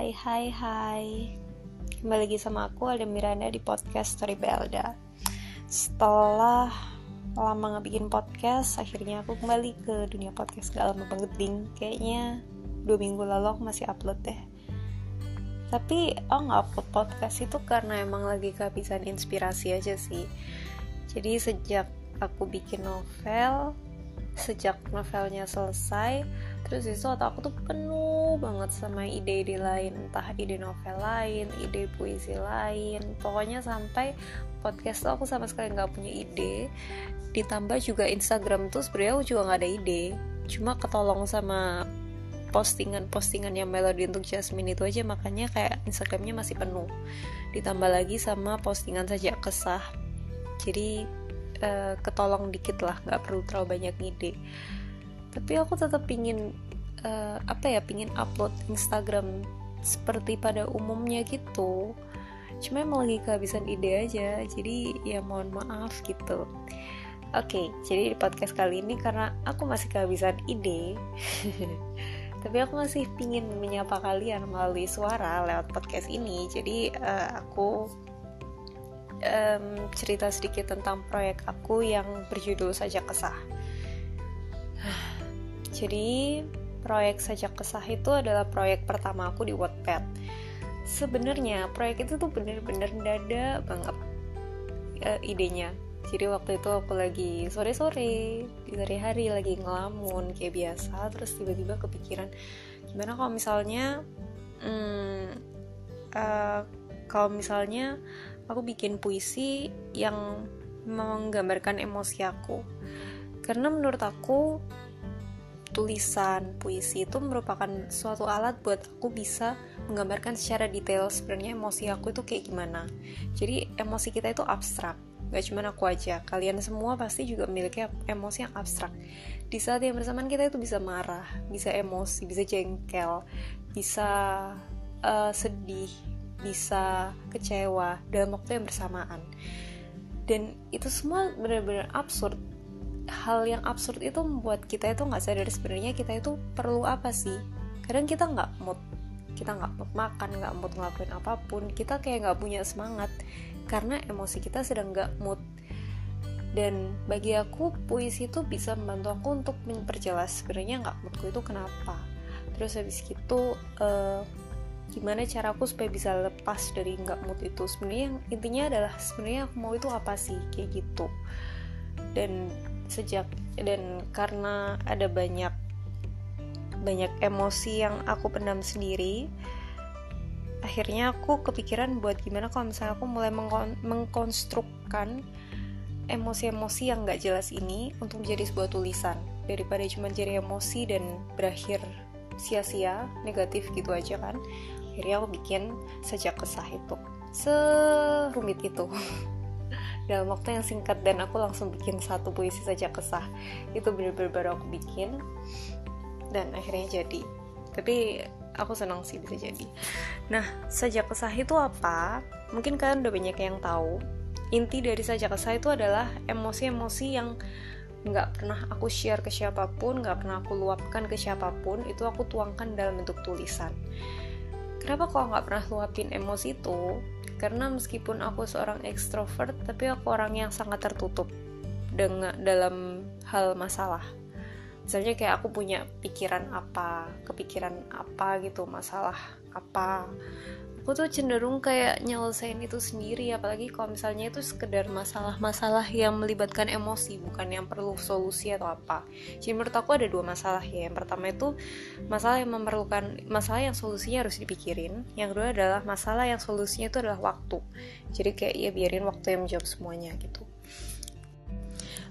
Hai, hai, hai. Kembali lagi sama aku, Alda Miranda di podcast Story Belda. Setelah lama gak bikin podcast Akhirnya aku kembali ke dunia podcast. Gak lama banget ding. Kayaknya dua minggu lalu aku masih upload deh. Tapi aku gak upload podcast itu karena emang lagi kehabisan inspirasi aja sih. Jadi sejak aku bikin novel Sejak novelnya selesai terus itu aku tuh penuh banget sama ide-ide lain. Entah ide novel lain ide puisi lain. Pokoknya sampai podcast tuh aku sama sekali nggak punya ide. Ditambah juga Instagram tuh sebenarnya aku juga nggak ada ide. Cuma ketolong sama postingan-postingan yang melodi untuk Jasmine itu aja. Makanya kayak Instagramnya masih penuh. Ditambah lagi sama postingan saja kesah. Jadi uh, ketolong dikit lah. Nggak perlu terlalu banyak ide tapi aku tetap pingin uh, apa ya pingin upload Instagram seperti pada umumnya gitu. Cuma emang lagi kehabisan ide aja jadi ya mohon maaf gitu. Oke, okay, jadi di podcast kali ini karena aku masih kehabisan ide Tapi aku masih pingin menyapa kalian melalui suara lewat podcast ini. Jadi uh, aku um, cerita sedikit tentang proyek aku yang berjudul Saja Kesah jadi, proyek Sajak Kesah itu adalah proyek pertama aku di Wattpad. Sebenarnya proyek itu tuh bener-bener dada banget uh, idenya. Jadi waktu itu aku lagi sore-sore di sore hari lagi ngelamun kayak biasa, terus tiba-tiba kepikiran gimana kalau misalnya, hmm, uh, kalau misalnya aku bikin puisi yang menggambarkan emosi aku. Karena menurut aku tulisan puisi itu merupakan suatu alat buat aku bisa menggambarkan secara detail sebenarnya emosi aku itu kayak gimana. Jadi emosi kita itu abstrak gak cuma aku aja. Kalian semua pasti juga memiliki emosi yang abstrak. Di saat yang bersamaan kita itu bisa marah bisa emosi bisa jengkel bisa uh, sedih bisa kecewa dalam waktu yang bersamaan. Dan itu semua benar-benar absurd hal yang absurd itu membuat kita itu nggak sadar sebenarnya kita itu perlu apa sih? Kadang kita nggak mood kita nggak mood makan nggak mood ngelakuin apa pun kita kayak nggak punya semangat karena emosi kita sedang nggak mood. Dan bagi aku puisi itu bisa membantu aku untuk memperjelas sebenarnya nggak moodku itu kenapa. Terus habis itu uh, gimana cara aku supaya bisa lepas dari nggak mood itu? Sebenarnya intinya adalah sebenarnya aku mau itu apa sih? Kayak gitu. Dan sejak dan karena ada banyak banyak emosi yang aku pendam sendiri akhirnya aku kepikiran buat gimana kalau misalnya aku mulai mengkon mengkonstrukkan emosi-emosi yang gak jelas ini untuk menjadi sebuah tulisan. Daripada cuma jadi emosi dan berakhir sia-sia negatif gitu aja kan akhirnya aku bikin sejak kesah itu. Serumit itu dalam waktu yang singkat dan aku langsung bikin satu puisi saja kesah itu bener-bener baru aku bikin. Dan akhirnya jadi. Tapi aku senang sih bisa jadi. Nah saja kesah itu apa? Mungkin kalian udah banyak yang tahu. Inti dari saja kesah itu adalah emosi-emosi yang nggak pernah aku share ke siapa pun nggak pernah aku luapkan ke siapa pun itu aku tuangkan dalam bentuk tulisan. Kenapa kalau nggak pernah luapin emosi itu karena meskipun aku seorang ekstrovert tapi aku orang yang sangat tertutup dengan dalam hal masalah. Misalnya kayak aku punya pikiran apa kepikiran apa gitu masalah apa aku tuh cenderung kayak nyelesain itu sendiri apalagi kalau misalnya itu sekedar masalah-masalah yang melibatkan emosi bukan yang perlu solusi atau apa. Jadi menurut aku ada dua masalah ya. Yang pertama itu masalah yang memerlukan masalah yang solusinya harus dipikirin. Yang kedua adalah masalah yang solusinya itu adalah waktu. Jadi kayak ya biarin waktu yang menjawab semuanya gitu.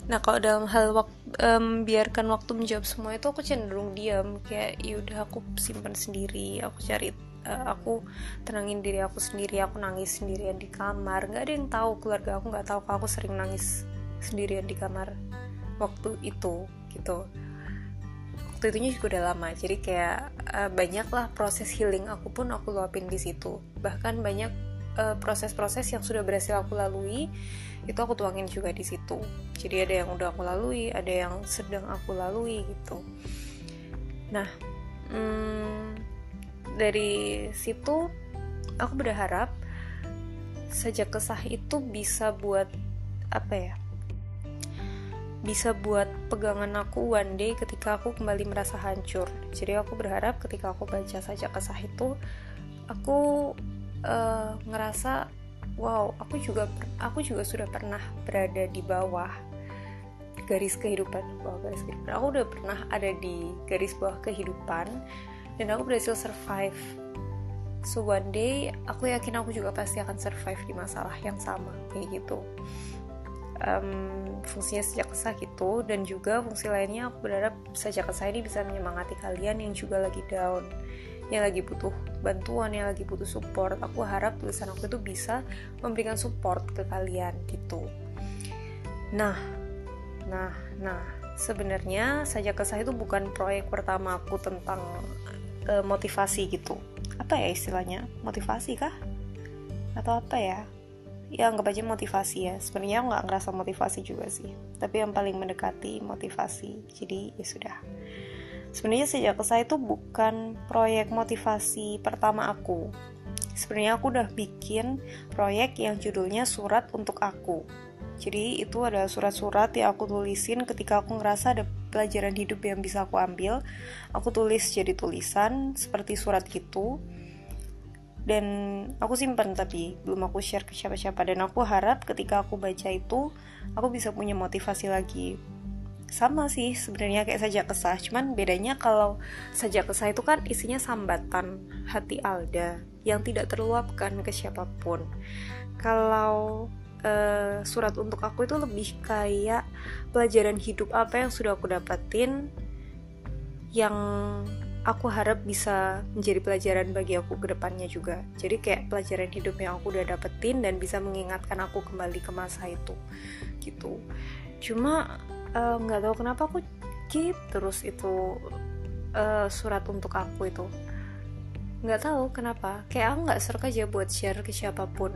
Nah kalau dalam hal wak um, biarkan waktu menjawab semua itu aku cenderung diam. Kayak yaudah aku simpan sendiri aku cari uh, aku tenangin diri aku sendiri aku nangis sendirian di kamar. Nggak ada yang tahu keluarga aku nggak tahu kalau aku sering nangis sendirian di kamar waktu itu gitu. Waktu itunya juga udah lama jadi kayak uh, banyak lah proses healing aku pun aku luapin di situ. Bahkan banyak eh, proses-proses uh, yang sudah berhasil aku lalui itu aku tuangin juga di situ. Jadi ada yang udah aku lalui ada yang sedang aku lalui gitu. Nah hmm, dari situ aku berharap sejak kesah itu bisa buat apa ya bisa buat pegangan aku one day ketika aku kembali merasa hancur. Jadi aku berharap ketika aku baca saja kesah itu aku uh, ngerasa wow aku juga aku juga sudah pernah berada di bawah garis kehidupan bawah garis kehidupan. Aku udah pernah ada di garis bawah kehidupan dan aku berhasil survive. So one day aku yakin aku juga pasti akan survive di masalah yang sama kayak gitu. Um, fungsinya sejak kesah gitu dan juga fungsi lainnya aku berharap sejak kesah ini bisa menyemangati kalian yang juga lagi down yang lagi butuh bantuan yang lagi butuh support. Aku harap tulisan aku itu bisa memberikan support ke kalian gitu. Nah nah nah sebenarnya saja kesah itu bukan proyek pertama aku tentang uh, motivasi gitu. Apa ya istilahnya? Motivasi kah? Atau apa ya? Ya anggap aja motivasi ya. Sebenarnya nggak ngerasa motivasi juga sih. Tapi yang paling mendekati motivasi. Jadi ya sudah. Sebenarnya sejak saya itu bukan proyek motivasi pertama aku. Sebenarnya aku udah bikin proyek yang judulnya surat untuk aku jadi itu adalah surat-surat yang aku tulisin ketika aku ngerasa ada pelajaran hidup yang bisa aku ambil. Aku tulis jadi tulisan seperti surat gitu dan aku simpan tapi belum aku share ke siapa-siapa. Dan aku harap ketika aku baca itu aku bisa punya motivasi lagi. Sama sih sebenarnya kayak saja kesah. Cuman bedanya kalau saja kesah itu kan isinya sambatan hati Alda yang tidak terluapkan ke siapa pun. Kalau uh, surat untuk aku itu lebih kayak pelajaran hidup apa yang sudah aku dapetin yang aku harap bisa menjadi pelajaran bagi aku ke depannya juga. Jadi kayak pelajaran hidup yang aku udah dapetin dan bisa mengingatkan aku kembali ke masa itu gitu. Cuma eh, nggak uh, tahu kenapa aku keep terus itu uh, surat untuk aku itu. Nggak tahu kenapa. Kayak aku nggak serak aja buat share ke siapa pun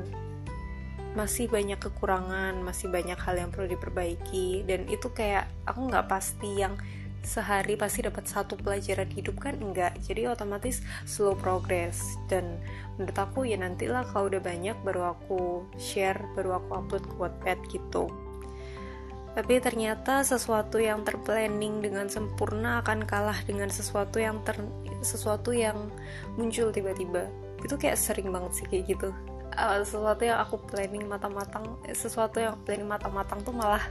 masih banyak kekurangan, masih banyak hal yang perlu diperbaiki. Dan itu kayak aku nggak pasti yang sehari pasti dapat satu pelajaran hidup kan? Enggak jadi otomatis slow progress. Dan menurut aku ya nantilah kalau udah banyak baru aku share baru aku upload ke Wattpad gitu. Tapi ternyata sesuatu yang terplanning dengan sempurna akan kalah dengan sesuatu yang ter sesuatu yang muncul tiba-tiba. Itu kayak sering banget sih kayak gitu uh, sesuatu yang aku planning matang-matang sesuatu yang planning matang-matang tuh malah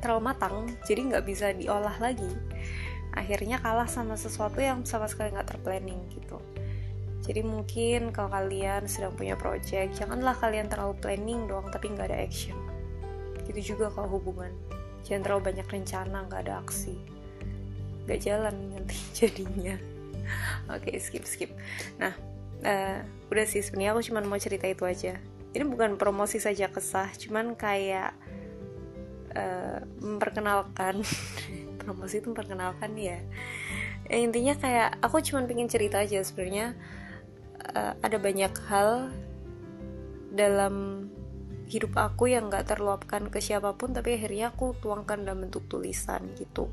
terlalu matang jadi nggak bisa diolah lagi. Akhirnya kalah sama sesuatu yang sama sekali nggak terplanning gitu. Jadi mungkin kalau kalian sedang punya project janganlah kalian terlalu planning doang tapi nggak ada action. Gitu juga kalau hubungan. Jangan terlalu banyak rencana nggak ada aksi. Nggak jalan nanti jadinya. Oke okay, skip skip. Nah uh, udah sih sebenarnya aku cuma mau cerita itu aja. Ini bukan promosi saja kesah cuman kayak uh, memperkenalkan. Promosi itu memperkenalkan ya. Eh, intinya kayak aku cuma pengen cerita aja sebenarnya uh, ada banyak hal dalam hidup aku yang gak terluapkan ke siapa pun tapi akhirnya aku tuangkan dalam bentuk tulisan gitu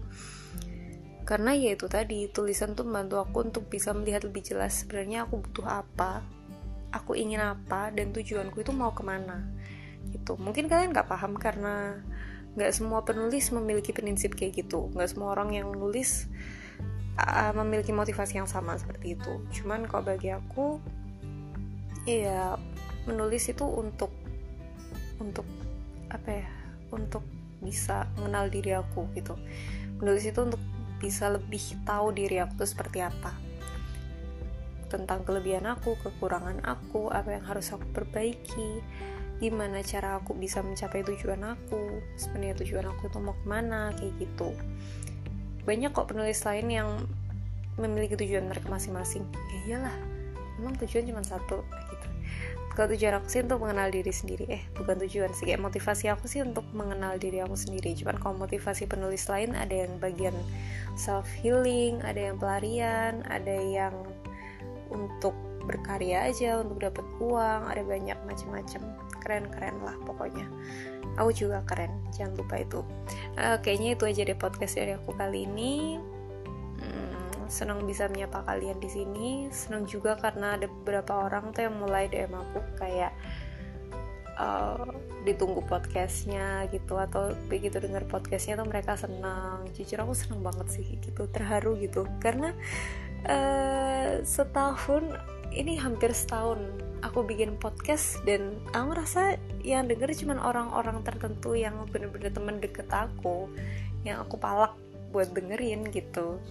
karena ya itu tadi tulisan tuh membantu aku untuk bisa melihat lebih jelas sebenarnya aku butuh apa aku ingin apa dan tujuanku itu mau ke mana. Gitu. Mungkin kalian nggak paham karena nggak semua penulis memiliki prinsip kayak gitu. Nggak semua orang yang nulis uh, memiliki motivasi yang sama seperti itu. Cuman kalau bagi aku ya menulis itu untuk untuk apa ya untuk bisa mengenal diri aku gitu. Menulis itu untuk bisa lebih tahu diri aku tuh seperti apa tentang kelebihan aku, kekurangan aku, apa yang harus aku perbaiki, gimana cara aku bisa mencapai tujuan aku, sebenarnya tujuan aku itu mau ke mana, kayak gitu. Banyak kok penulis lain yang memiliki tujuan mereka masing-masing. Ya iyalah, emang tujuan cuma satu, kalau tujuan aku sih untuk mengenal diri sendiri. Eh bukan tujuan sih. Kayak motivasi aku sih untuk mengenal diri aku sendiri. Cuman kalau motivasi penulis lain ada yang bagian self healing ada yang pelarian ada yang untuk berkarya aja untuk dapat uang ada banyak macam-macam. Keren-keren lah pokoknya. Aku juga keren. Jangan lupa itu. Uh, kayaknya itu aja deh podcast dari aku kali ini senang bisa menyapa kalian di sini. Senang juga karena ada beberapa orang tuh yang mulai DM aku kayak uh, ditunggu podcastnya gitu atau begitu dengar podcastnya tuh mereka senang. Jujur aku senang banget sih gitu terharu gitu. Karena uh, setahun ini hampir setahun aku bikin podcast dan aku rasa yang denger cuma orang-orang tertentu yang bener-bener temen deket aku yang aku palak buat dengerin gitu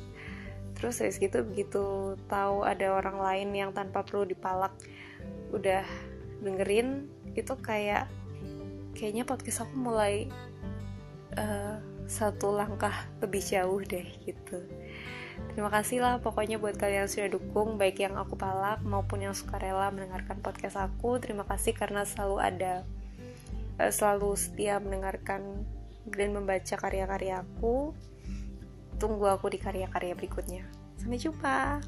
terus habis gitu begitu tahu ada orang lain yang tanpa perlu dipalak udah dengerin itu kayak kayaknya podcast aku mulai uh, satu langkah lebih jauh deh gitu. Terima kasih lah pokoknya buat kalian yang sudah dukung baik yang aku palak maupun yang suka rela mendengarkan podcast aku. Terima kasih karena selalu ada uh, selalu setia mendengarkan dan membaca karya-karya aku tunggu aku di karya-karya berikutnya. Sampai jumpa